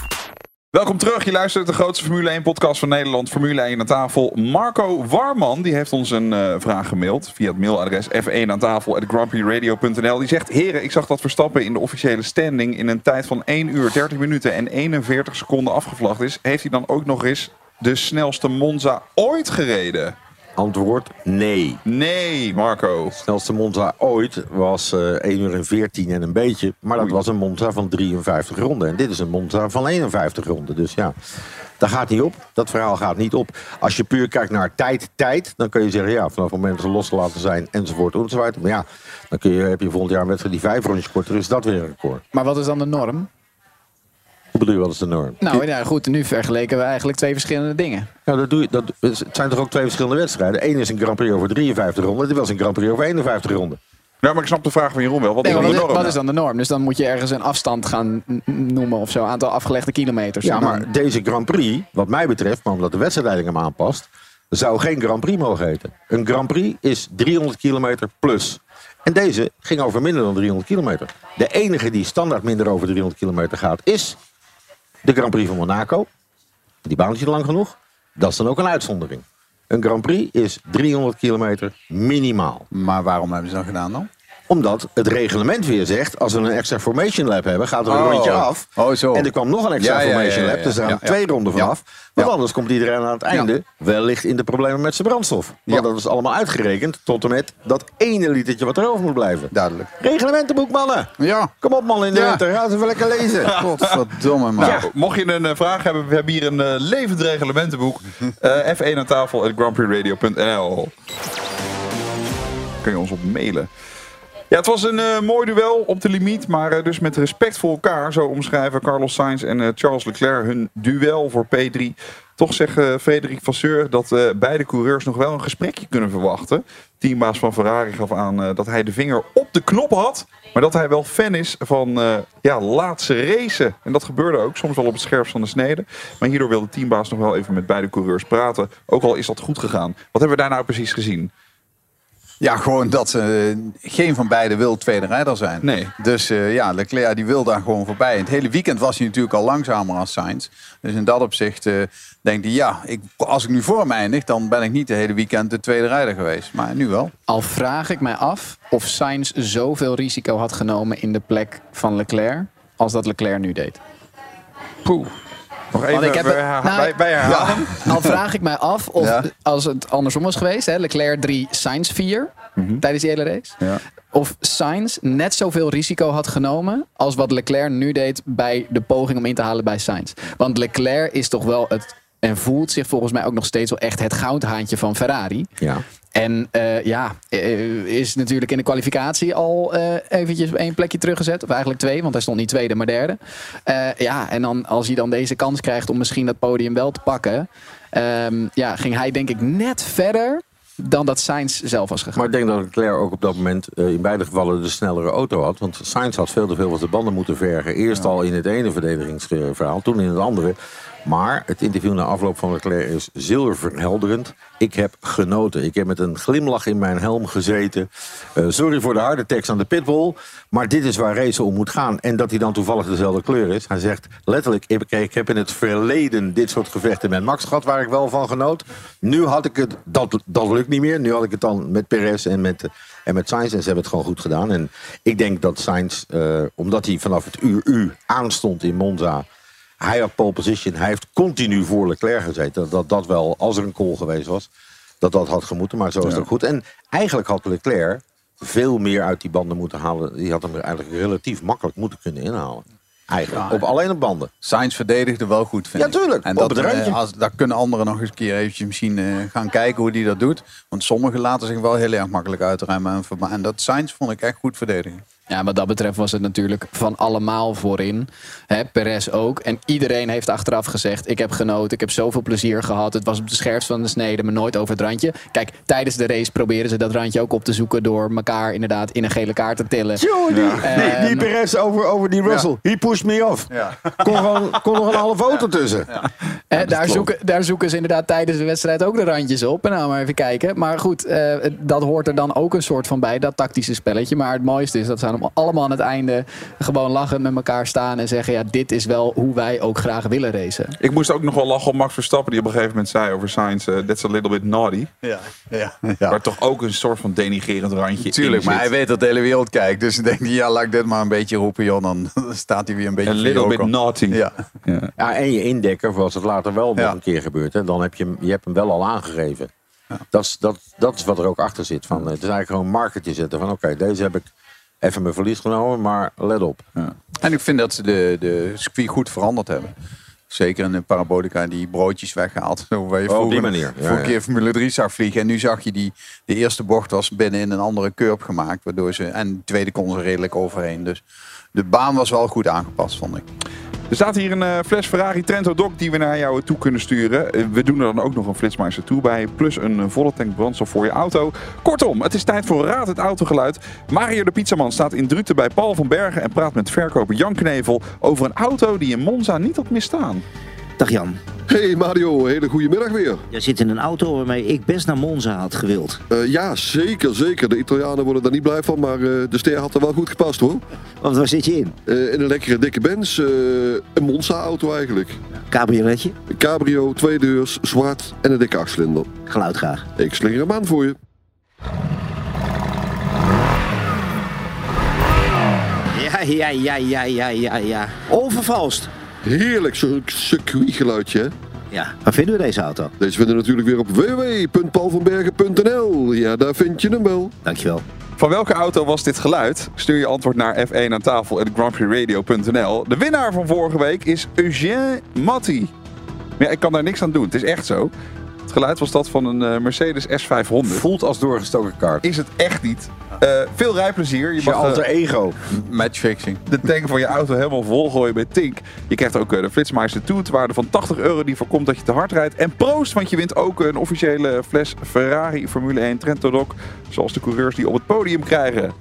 Welkom terug. Je luistert de grootste Formule 1 podcast van Nederland. Formule 1 aan tafel. Marco Warman die heeft ons een eh, vraag gemaild via het mailadres f1 aan tafel. Die zegt: Heren, ik zag dat Verstappen in de officiële standing in een tijd van 1 uur 30 minuten en 41 seconden afgevlagd is. Heeft hij dan ook nog eens de snelste Monza ooit gereden? Antwoord nee. Nee, Marco. De snelste Monza ooit was eh 1 uur en 14 en een beetje. Maar dat was een Monza van 53 ronden. En dit is een Monza van 51 ronden. Dus ja, dat gaat niet op. Dat verhaal gaat niet op. Als je puur kijkt naar tijd, tijd, dan kun je zeggen... ja, vanaf het moment dat ze losgelaten zijn, enzovoort, enzovoort. Maar ja, dan kun je, heb je volgend jaar wedstrijd die vijf rondjes korter is. Dat weer een record. Maar wat is dan de norm? Hoe bedoel je, wat is de norm? Nou ja, goed, nu vergeleken we eigenlijk twee verschillende dingen. Ja, dat doe je, dat, het zijn toch ook twee verschillende wedstrijden? Eén is een Grand Prix over 53 ronden. Dit was een Grand Prix over 51 ronden. Ja, maar ik snap de vraag van Jeroen wel. Wat Nee, is dan de norm? wat is dan de norm? Dus dan moet je ergens een afstand gaan noemen of zo. Aantal afgelegde kilometers. Ja, dan- maar deze Grand Prix, wat mij betreft, maar omdat de wedstrijdleiding hem aanpast, zou geen Grand Prix mogen heten. Een Grand Prix is 300 kilometer plus. En deze ging over minder dan 300 kilometer. De enige die standaard minder over 300 kilometer gaat, is de Grand Prix van Monaco. Die baan is lang genoeg. Dat is dan ook een uitzondering. Een Grand Prix is 300 kilometer minimaal. Maar waarom hebben ze dat gedaan dan? Omdat het reglement weer zegt, als we een extra formation lab hebben, gaat er een Oh. rondje af. Oh, zo. En er kwam nog een extra Ja, ja, ja, formation ja, lab, dus er gaan ja, ja. twee ronden vanaf. Want Ja. anders komt iedereen aan het einde wellicht in de problemen met zijn brandstof. Want dat is allemaal uitgerekend tot en met dat ene litertje wat erover moet blijven. Duidelijk. Reglementenboek, mannen. Ja. Kom op, man, in de Ja. winter. Ga eens even lekker lezen. <laughs> Godverdomme, man. Nou, mocht je een eh, vraag hebben, we hebben hier een eh, levend reglementenboek. <laughs> Eh, F1 aan tafel at grandprixradio.nl Kun je ons op mailen. Ja, het was een eh, mooi duel op de limiet, maar eh, dus met respect voor elkaar. Zo omschrijven Carlos Sainz en eh, Charles Leclerc hun duel voor P3. Toch zegt Frederik Vasseur dat beide coureurs nog wel een gesprekje kunnen verwachten. Teambaas van Ferrari gaf aan dat hij de vinger op de knop had. Maar dat hij wel fan is van ja, laatste racen. En dat gebeurde ook, soms wel op het scherpst van de snede. Maar hierdoor wil de teambaas nog wel even met beide coureurs praten. Ook al is dat goed gegaan. Wat hebben we daar nou precies gezien? Ja, gewoon dat eh, geen van beiden wil tweede rijder zijn. Nee. Dus eh, ja, Leclerc die wil daar gewoon voorbij. Het hele weekend was hij natuurlijk al langzamer als Sainz. Dus in dat opzicht eh denk hij, ja, ik, als ik nu voor hem eindig, dan ben ik niet de hele weekend de tweede rijder geweest. Maar nu wel. Al vraag ik mij af of Sainz zoveel risico had genomen in de plek van Leclerc als dat Leclerc nu deed. Poeh. Nog even, Want ik heb- herha- nou, wij, wij herhalen. Al vraag ik mij af of Ja. als het andersom was geweest, hè, Leclerc 3, Sainz 4 tijdens die hele race. Ja. Of Sainz net zoveel risico had genomen als wat Leclerc nu deed bij de poging om in te halen bij Sainz. Want Leclerc is toch wel het. En voelt zich volgens mij ook nog steeds wel echt het goudhaantje van Ferrari. Ja. En eh, ja, eh, is natuurlijk in de kwalificatie al eh, eventjes één plekje teruggezet. Of eigenlijk twee, want hij stond niet tweede, maar derde. Ja, en dan, als hij dan deze kans krijgt om misschien dat podium wel te pakken... ehm, ja, ging hij denk ik net verder dan dat Sainz zelf was gegaan. Maar ik denk dat Leclerc ook op dat moment in beide gevallen de snellere auto had. Want Sainz had veel te veel van de banden moeten vergen. Eerst al in het ene verdedigingsverhaal, toen in het andere. Maar het interview na afloop van Leclerc is zilverhelderend. Ik heb genoten. Ik heb met een glimlach in mijn helm gezeten. Eh, sorry voor de harde tekst aan de pitbull. Maar dit is waar racen om moet gaan. En dat hij dan toevallig dezelfde kleur is. Hij zegt letterlijk, ik, heb in het verleden dit soort gevechten met Max gehad... waar ik wel van genoot. Nu had ik het, dat, dat lukt niet meer. Nu had ik het dan met Perez en met, en met Sainz. En ze hebben het gewoon goed gedaan. En ik denk dat Sainz, eh, omdat hij vanaf het uur U aanstond in Monza... Hij had pole position. Hij heeft continu voor Leclerc gezeten. Dat dat wel, als er een call geweest was, dat dat had gemoeten. Maar zo is het ook goed. En eigenlijk had Leclerc veel meer uit die banden moeten halen. Die had hem er eigenlijk relatief makkelijk moeten kunnen inhalen. Eigenlijk. Ja. op, alleen op banden. Sainz verdedigde wel goed, vind Ja, ik. tuurlijk. En Op dat, eh, als, daar kunnen anderen nog eens een keer eventjes misschien eh, gaan kijken hoe die dat doet. Want sommigen laten zich wel heel erg makkelijk uitremmen. En, en dat Sainz vond ik echt goed verdedigen. Ja, wat dat betreft was het natuurlijk van allemaal voorin. Hè, Perez ook. En iedereen heeft achteraf gezegd: Ik heb genoten, ik heb zoveel plezier gehad. Het was op de scherpst van de snede, maar nooit over het randje. Kijk, tijdens de race proberen ze dat randje ook op te zoeken. door elkaar inderdaad in een gele kaart te tillen. Tjoh, die, Ehm, die, die Perez over, over die Russell. He pushed me off. Kon, gewoon, kon nog een halve auto tussen. Daar, zoeken, daar zoeken ze inderdaad tijdens de wedstrijd ook de randjes op. En nou maar even kijken. Maar goed, eh, dat hoort er dan ook een soort van bij, dat tactische spelletje. Maar het mooiste is dat ze allemaal- allemaal aan het einde gewoon lachen met elkaar staan en zeggen: ja, dit is wel hoe wij ook graag willen racen. Ik moest ook nog wel lachen op Max Verstappen, die op een gegeven moment zei over Sainz, eh, that's a little bit naughty. Ja, ja, <laughs> Waar toch ook een soort van denigerend randje Tuurlijk, in maar zit. hij weet dat de hele wereld kijkt. Dus dan denkt hij, ja, laat ik dit maar een beetje roepen, joh. Dan <laughs> staat hij weer een beetje... A little bit naughty. Ja. Ja, en je indekker, zoals het later wel nog een keer gebeurt. Hè, dan heb je, hem- je hebt hem wel al aangegeven. Dat, is, dat, dat is wat er ook achter zit. Van, het is eigenlijk gewoon een markertje zetten. Van oké, deze heb ik even mijn verlies genomen, maar let op. En ik vind dat ze de, de circuit goed veranderd hebben. Zeker in de parabolica, die broodjes waar je Oh, op vroeger, die manier. Ja, ja. keer Formule 3 zag vliegen. En nu zag je die, de eerste bocht was binnen in een andere curb gemaakt. Waardoor ze, en de tweede kon ze redelijk overheen. Dus de baan was wel goed aangepast, vond ik. Er staat hier een eh, fles Ferrari Trento Doc die we naar jou toe kunnen sturen. Eh, we doen er dan ook nog een flitsmeister toe bij. Plus een eh, volle tank brandstof voor je auto. Kortom, het is tijd voor Raad het Autogeluid. Mario de Pizzaman staat in Druten bij Paul van Bergen. En praat met verkoper Jan Knevel over een auto die in Monza niet had misstaan. Dag Jan. Hey Mario, hele goede middag weer. Jij zit in een auto waarmee ik best naar Monza had gewild. Eh, ja, zeker, zeker. De Italianen worden daar niet blij van, maar eh, de ster had er wel goed gepast hoor. Want waar zit je in? Eh, in een lekkere dikke Benz, een Monza-auto eigenlijk. Cabrioletje? Een cabrio, tweedeurs, zwart en een dikke achtcilinder. Geluid graag. Ik slinger hem aan voor je. ja, ja, ja, ja, ja, ja. Onvervalst. Heerlijk, zo'n circuitgeluidje? Ja. Waar vinden we deze auto? Deze vinden we natuurlijk weer op www.paulvanbergen.nl. Ja, daar vind je hem wel. Dankjewel. Van welke auto was dit geluid? Stuur je antwoord naar F1 aan tafel. De winnaar van vorige week is Eugène Matti. Ja, ik kan daar niks aan doen. Het is echt zo. Het geluid was dat van een eh, Mercedes S500. Voelt als doorgestoken kaart. Is het echt niet. Eh, veel rijplezier. Je Je mag eh, alter ego. Matchfixing. de tank van je auto helemaal volgooien met Tink. Je krijgt ook eh, de Flitsmeister Toet, waarde van 80 euro die voorkomt dat je te hard rijdt. En proost, want je wint ook een officiële fles Ferrari Formule 1 Trento Doc. Zoals de coureurs die op het podium krijgen.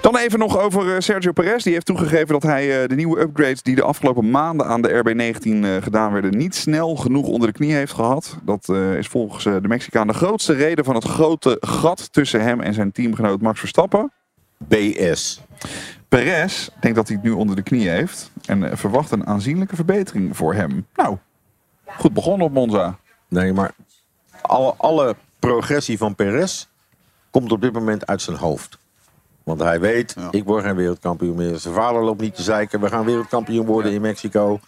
Dan even nog over eh, Sergio Perez. Die heeft toegegeven dat hij eh, de nieuwe upgrades die de afgelopen maanden aan de RB19 eh, gedaan werden, niet snel genoeg onder de knie heeft gehad. Dat is volgens de Mexicaan de grootste reden van het grote gat tussen hem en zijn teamgenoot Max Verstappen. BS. Perez denkt dat hij het nu onder de knie heeft en verwacht een aanzienlijke verbetering voor hem. Nou, goed begonnen op Monza. Nee, maar alle, alle progressie van Perez komt op dit moment uit zijn hoofd. Want hij weet, ik word geen wereldkampioen meer. Zijn vader loopt niet te zeiken. We gaan wereldkampioen worden in Mexico.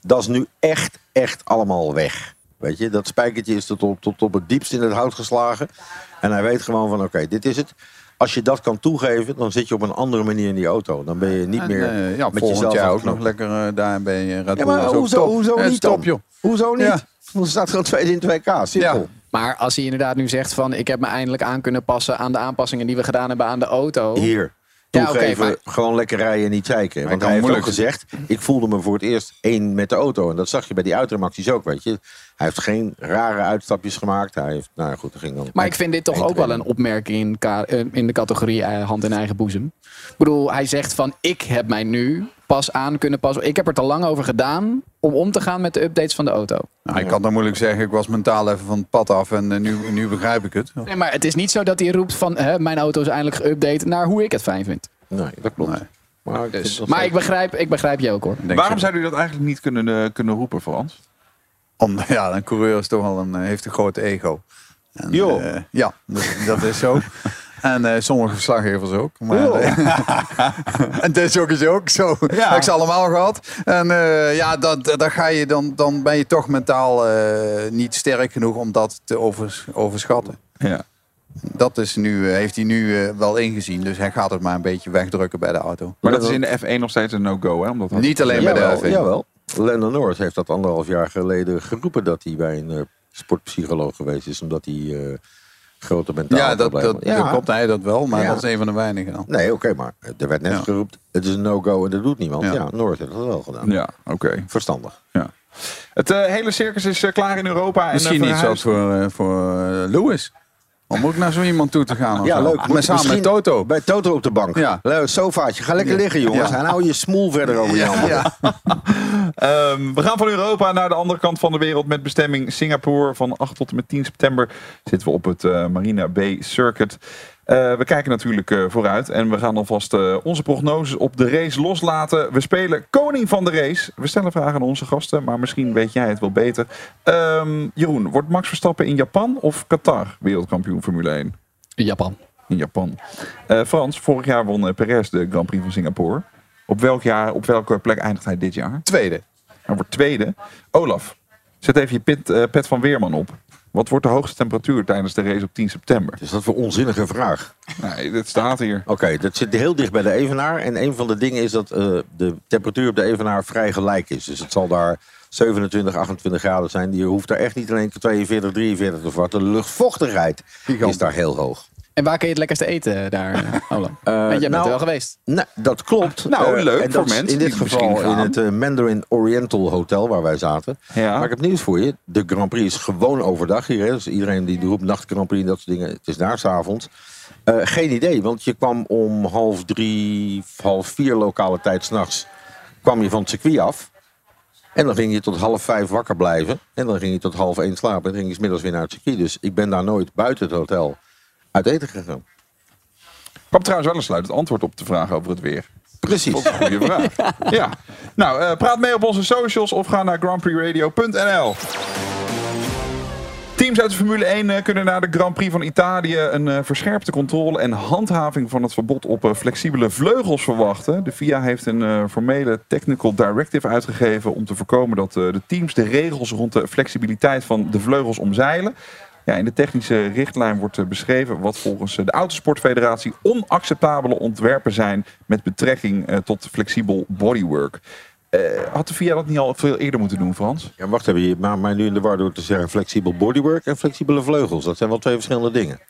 Dat is nu echt, echt allemaal weg. Weet je, dat spijkertje is tot op, tot op het diepst in het hout geslagen. En hij weet gewoon van, oké, dit is het. Als je dat kan toegeven, dan zit je op een andere manier in die auto. Dan ben je niet En, meer ja, met volgend jezelf jaar ook nog lekker eh, daar bij eh, Red Ja, maar hoezo, top. hoezo niet joh. Hoezo niet? Ja. Er staat gewoon tweede in 2K, simpel. Maar als hij inderdaad nu zegt van ik heb me eindelijk aan kunnen passen aan de aanpassingen die we gedaan hebben aan de auto. Hier. Ja, maar- gewoon lekker rijden en niet zeiken. Want hij heeft ook gezegd, ik voelde me voor het eerst één met de auto. En dat zag je bij die uitremacties ook, weet je. Hij heeft geen rare uitstapjes gemaakt. Hij heeft, nou ja, goed, dat ging dan. Maar ik vind dit toch ook wel een opmerking in, ka- eh, in de categorie eh, hand in eigen boezem. Ik bedoel, hij zegt van ik heb mij nu pas aan kunnen passen. Ik heb er te lang over gedaan om om te gaan met de updates van de auto. Nou, ik kan dan moeilijk zeggen, ik was mentaal even van het pad af en eh, nu, nu begrijp ik het. Nee, maar het is niet zo dat hij roept van hè, mijn auto is eindelijk geüpdate naar hoe ik het fijn vind. Nee, dat klopt. Maar, ik Dus, maar ik begrijp, ik begrijp je ook hoor. Denk Waarom zou u dat eigenlijk niet kunnen, eh, kunnen roepen, Frans? Om, <laughs> ja, een coureur is toch wel een, eh, heeft een groot ego. En, eh, ja, dat, dat is zo. <laughs> En eh, sommige verslaggevers ook. Maar, eh, <laughs> en dit ook is ook zo. Ja. Heb ik ze allemaal gehad. En eh, ja, dat, dat ga je dan, dan ben je toch mentaal eh, niet sterk genoeg om dat te overs- overschatten. Ja. Dat is nu, heeft hij nu wel ingezien. Dus hij gaat het maar een beetje wegdrukken bij de auto. Maar dat is in de F1 nog steeds een no-go, hè? Omdat dat- Niet alleen bij de F1. jawel. Lennon Norris heeft dat anderhalf jaar geleden geroepen dat hij bij een sportpsycholoog geweest is. Omdat hij eh, grote mentale Ja, dat, problemen dat, dat klopt hij dat wel. Maar Ja. dat is een van de weinigen dan. Nee, oké, maar er werd net Ja. geroepen, het is een no-go en dat doet niemand. Ja, Ja. Norris heeft dat wel gedaan. Ja, oké. Verstandig. Ja. Het eh, hele circus is eh, klaar in Europa. En, Misschien eh, niet zelfs voor, eh, voor Lewis. Om ook naar zo iemand toe te gaan. Ja, leuk. Maar samen Misschien met Toto. Bij Toto op de bank. Ja. Leuk, sofaatje. Ga lekker liggen, jongens. Ja. En hou je smoel verder over je handen. Ja. <laughs> Ehm, we gaan van Europa naar de andere kant van de wereld met bestemming Singapore. Van 8 tot en met 10 september zitten we op het eh, Marina Bay Circuit. Eh, we kijken natuurlijk eh, vooruit en we gaan alvast eh, onze prognoses op de race loslaten. We spelen koning van de race. We stellen vragen aan onze gasten, maar misschien weet jij het wel beter. Ehm, Jeroen, wordt Max Verstappen in Japan of Qatar wereldkampioen Formule 1? Japan. In Japan. Frans, vorig jaar won Perez de Grand Prix van Singapore. Op, welk jaar, op welke plek eindigt hij dit jaar? Tweede. Hij wordt tweede. Olaf, zet even je pet van Weerman op. Wat wordt de hoogste temperatuur tijdens de race op 10 september? Is dat voor onzinnige vraag? Nee, dit staat hier. Oké, dat zit heel dicht bij de Evenaar. En een van de dingen is dat eh, de temperatuur op de Evenaar vrij gelijk is. Dus het zal daar 27, 28 graden zijn. Je hoeft daar echt niet alleen 42, 43 te vatten. De luchtvochtigheid is daar heel hoog. En waar kun je het lekkerste eten daar, <laughs> eh, Ola? Eh, jij bent nou, er wel geweest. Nee, dat klopt. Nou, Eh, leuk en voor mensen In dit die misschien geval in het eh, Mandarin Oriental Hotel waar wij zaten. Ja. Maar ik heb nieuws voor je. De Grand Prix is gewoon overdag hier. Hè. Dus iedereen die roept nacht Grand Prix en dat soort dingen. Het is daar s'avonds. Eh geen idee, want je kwam om half drie, half vier lokale tijd s'nachts. kwam je van het circuit af. En dan ging je tot half vijf wakker blijven. En dan ging je tot half één slapen. En dan ging je 's middags weer naar het circuit. Dus ik ben daar nooit buiten het hotel uit eten gegaan. kwam trouwens wel een sluitend antwoord op de vraag over het weer. Precies. Dat is een goede vraag. <laughs> Ja. Nou, eh, praat mee op onze socials of ga naar grandprixradio.nl. Team Teams uit de Formule 1 eh, kunnen na de Grand Prix van Italië een eh, verscherpte controle en handhaving van het verbod op flexibele vleugels verwachten. De FIA heeft een formele technical directive uitgegeven om te voorkomen dat de teams de regels rond de flexibiliteit van de vleugels omzeilen. Ja, in de technische richtlijn wordt eh, beschreven wat volgens eh, de Autosportfederatie onacceptabele ontwerpen zijn met betrekking eh, tot flexibel bodywork. Had de FIA dat niet al veel eerder moeten doen, Frans? Ja, wacht even, je maakt mij nu in de war door te zeggen flexibel bodywork en flexibele vleugels. Dat zijn wel twee verschillende dingen.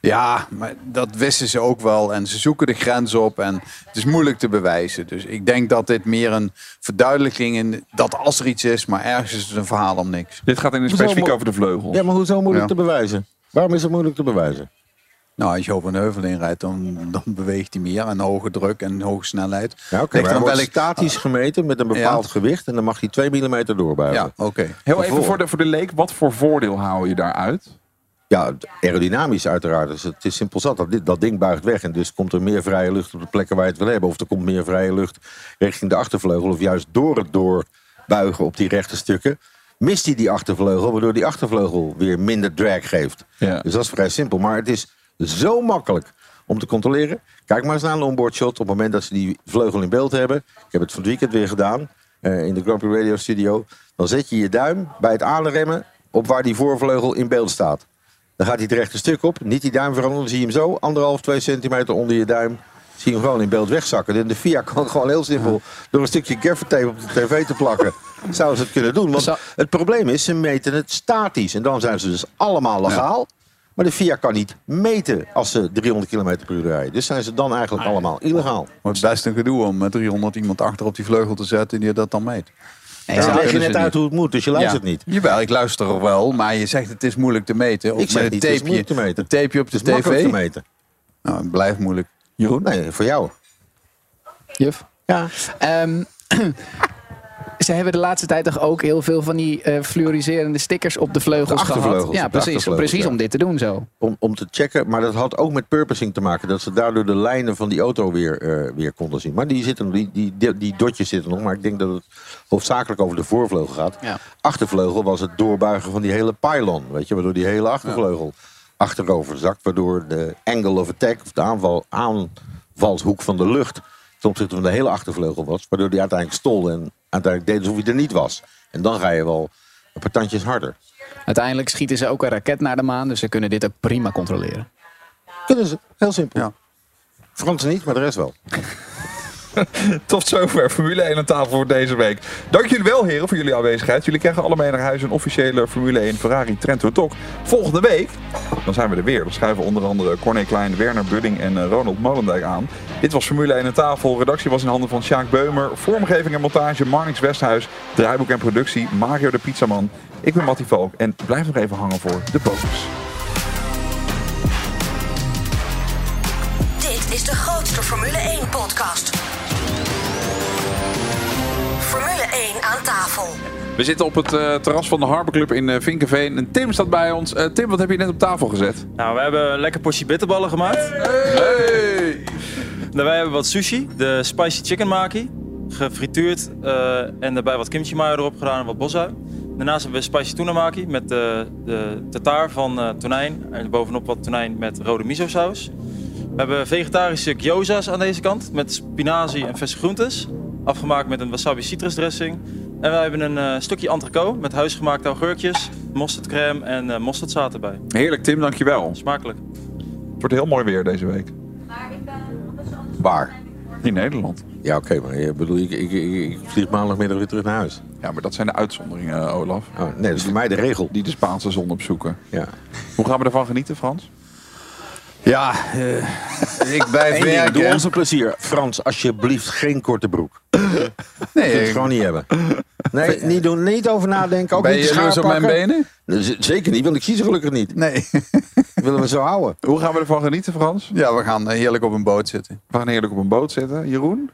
Ja, maar dat wisten ze ook wel. En ze zoeken de grens op. En het is moeilijk te bewijzen. Dus ik denk dat dit meer een verduidelijking is. Dat als er iets is, maar ergens is het een verhaal om niks. Dit gaat in specifiek over de vleugels. Ja, maar hoezo moeilijk Ja. te bewijzen? Waarom is het moeilijk te bewijzen? Nou, als je over een heuvel inrijdt, dan, dan beweegt hij meer. En hoge druk en hoge snelheid. Ja, oké, wordt welk- statisch gemeten met een bepaald Ja. gewicht en dan mag hij 2 mm doorbuigen. Ja, oké. Heel even voor de, voor de leek, wat voor voordeel haal je daaruit? Ja, aerodynamisch uiteraard. Dus het is simpel zat. Dat, dat ding buigt weg en dus komt er meer vrije lucht op de plekken waar je het wil hebben. Of er komt meer vrije lucht richting de achtervleugel. Of juist door het doorbuigen op die rechte stukken mist hij die achtervleugel. Waardoor die achtervleugel weer minder drag geeft. Ja. Dus dat is vrij simpel. Maar het is zo makkelijk om te controleren. Kijk maar eens naar een onboard shot. Op het moment dat ze die vleugel in beeld hebben. Ik heb het van het weekend weer gedaan. eh, in de Grand Prix Radio Studio. Dan zet je je duim bij het aanremmen op waar die voorvleugel in beeld staat. Dan gaat hij het rechte stuk op. Niet die duim veranderen. Dan zie je hem zo anderhalf, twee centimeter onder je duim. Zie je hem gewoon in beeld wegzakken. En de FIA kan <laughs> gewoon heel simpel door een stukje gaffertape op de tv te plakken. <laughs> Zouden ze het kunnen doen. Want het probleem is, ze meten het statisch. En dan zijn ze dus allemaal legaal. Maar de FIA kan niet meten als ze 300 km per uur rijden. Dus zijn ze dan eigenlijk allemaal illegaal. Maar het is best een gedoe om met 300 iemand achter op die vleugel te zetten die dat dan meet. Ik leg je net uit hoe het moet, dus je luistert Ja. niet. Jawel, ik luister er wel, maar je zegt het is moeilijk te meten. Ik zeg met niet, het het is tapeje, moeilijk te meten. het tapeje op de Het is tv. te meten. Nou, het blijft moeilijk. Jeroen? Nee, voor jou. Juf? Ja. Ehm, <clears throat> ze hebben de laatste tijd toch ook heel veel van die eh fluoriserende stickers op de vleugels De gehad. achtervleugels, Ja, precies. Precies ja. om dit te doen zo. Om, om te checken, maar dat had ook met purposing te maken. Dat ze daardoor de lijnen van die auto weer, eh, weer konden zien. Maar die, zitten, die, die, die, die dotjes zitten nog. Maar ik denk dat het hoofdzakelijk over de voorvleugel gaat. Ja. Achtervleugel was het doorbuigen van die hele pylon. Weet je, waardoor die hele achtervleugel achterover zakt. Waardoor de angle of attack, of de aanval, aanvalshoek van de lucht... ten opzichte van de hele achtervleugel was. Waardoor die uiteindelijk stolde en uiteindelijk deed alsof hij er niet was. En dan ga je wel een paar tandjes harder. Uiteindelijk schieten ze ook een raket naar de maan, dus ze kunnen dit ook prima controleren. Kunnen ze, heel simpel. Ja. Fransen niet, maar de rest wel. <laughs> <laughs> Tot zover Formule 1 aan tafel voor deze week. Dank jullie wel, heren, voor jullie aanwezigheid. Jullie krijgen allemaal naar huis een officiële Formule 1 Ferrari Trento Talk. Volgende week, dan zijn we er weer. Dan schuiven onder andere Corné Klein, Werner Budding en eh, Ronald Molendijk aan. Dit was Formule 1 aan tafel. Redactie was in handen van Sjaak Beumer. Vormgeving en montage Marnix Westhuis. Draaiboek en productie Mario de Pizzaman. Ik ben Mattie Valk en blijf nog even hangen voor de bonus. Dit is de grootste Formule 1 podcast. Tafel. We zitten op het eh, terras van de Harbor Club in eh, Vinkenveen. En Tim staat bij ons. Eh, Tim, wat heb je net op tafel gezet? Nou, we hebben een lekker portie bitterballen gemaakt. Hey! Daarbij hebben we wat sushi, de spicy chicken maki. Gefrituurd eh, en daarbij wat kimchi mayo erop gedaan en wat bosui. Daarnaast hebben we spicy tuna maki met de, de tartaar van eh, tonijn. En bovenop wat tonijn met rode miso saus. We hebben vegetarische gyoza's aan deze kant met spinazie en verse groentes. Afgemaakt met een wasabi citrusdressing. En we hebben een eh, stukje entrecote met huisgemaakte augurkjes, mosterdcrème en eh mosterdzaad erbij. Heerlijk, Tim, dankjewel. Smakelijk. Het wordt heel mooi weer deze week. Waar? In Nederland. Ja, oké, maar ik bedoel, ik, ik, ik, ik vlieg maandagmiddag weer terug naar huis. Ja, maar dat zijn de uitzonderingen, eh, Olaf. Oh, nee, dat is voor mij de regel. Die de Spaanse zon opzoeken. Ja. Hoe gaan we ervan genieten, Frans? Ja, eh, <laughs> ik blijf werken. doe ons een plezier. Frans, alsjeblieft geen korte broek. <laughs> Nee, kunt het ik- gewoon niet hebben. Nee, niet doen, niet over nadenken. Ook Ben niet je jaloers op mijn benen? Zeker niet, want ik zie ze gelukkig niet. Nee. Willen we zo houden. Hoe gaan we ervan genieten, Frans? Ja, we gaan heerlijk op een boot zitten. We gaan heerlijk op een boot zitten. Jeroen?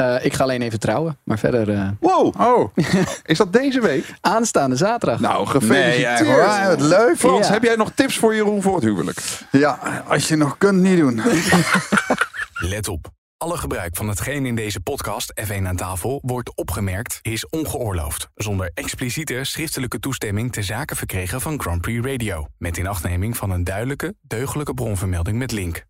Eh, ik ga alleen even trouwen, maar verder eh, Wow, Oh, <laughs> is dat deze week? aanstaande zaterdag. Nou, Nee, gefeliciteerd. echt waar, wat leuk. Frans, Ja. heb jij nog tips voor Jeroen voor het huwelijk? Ja, als je nog kunt, niet doen. <laughs> Let op. Alle gebruik van hetgeen in deze podcast F1 aan tafel wordt opgemerkt is ongeoorloofd. Zonder expliciete schriftelijke toestemming te zaken verkregen van Grand Prix Radio. Met inachtneming van een duidelijke, deugdelijke bronvermelding met link.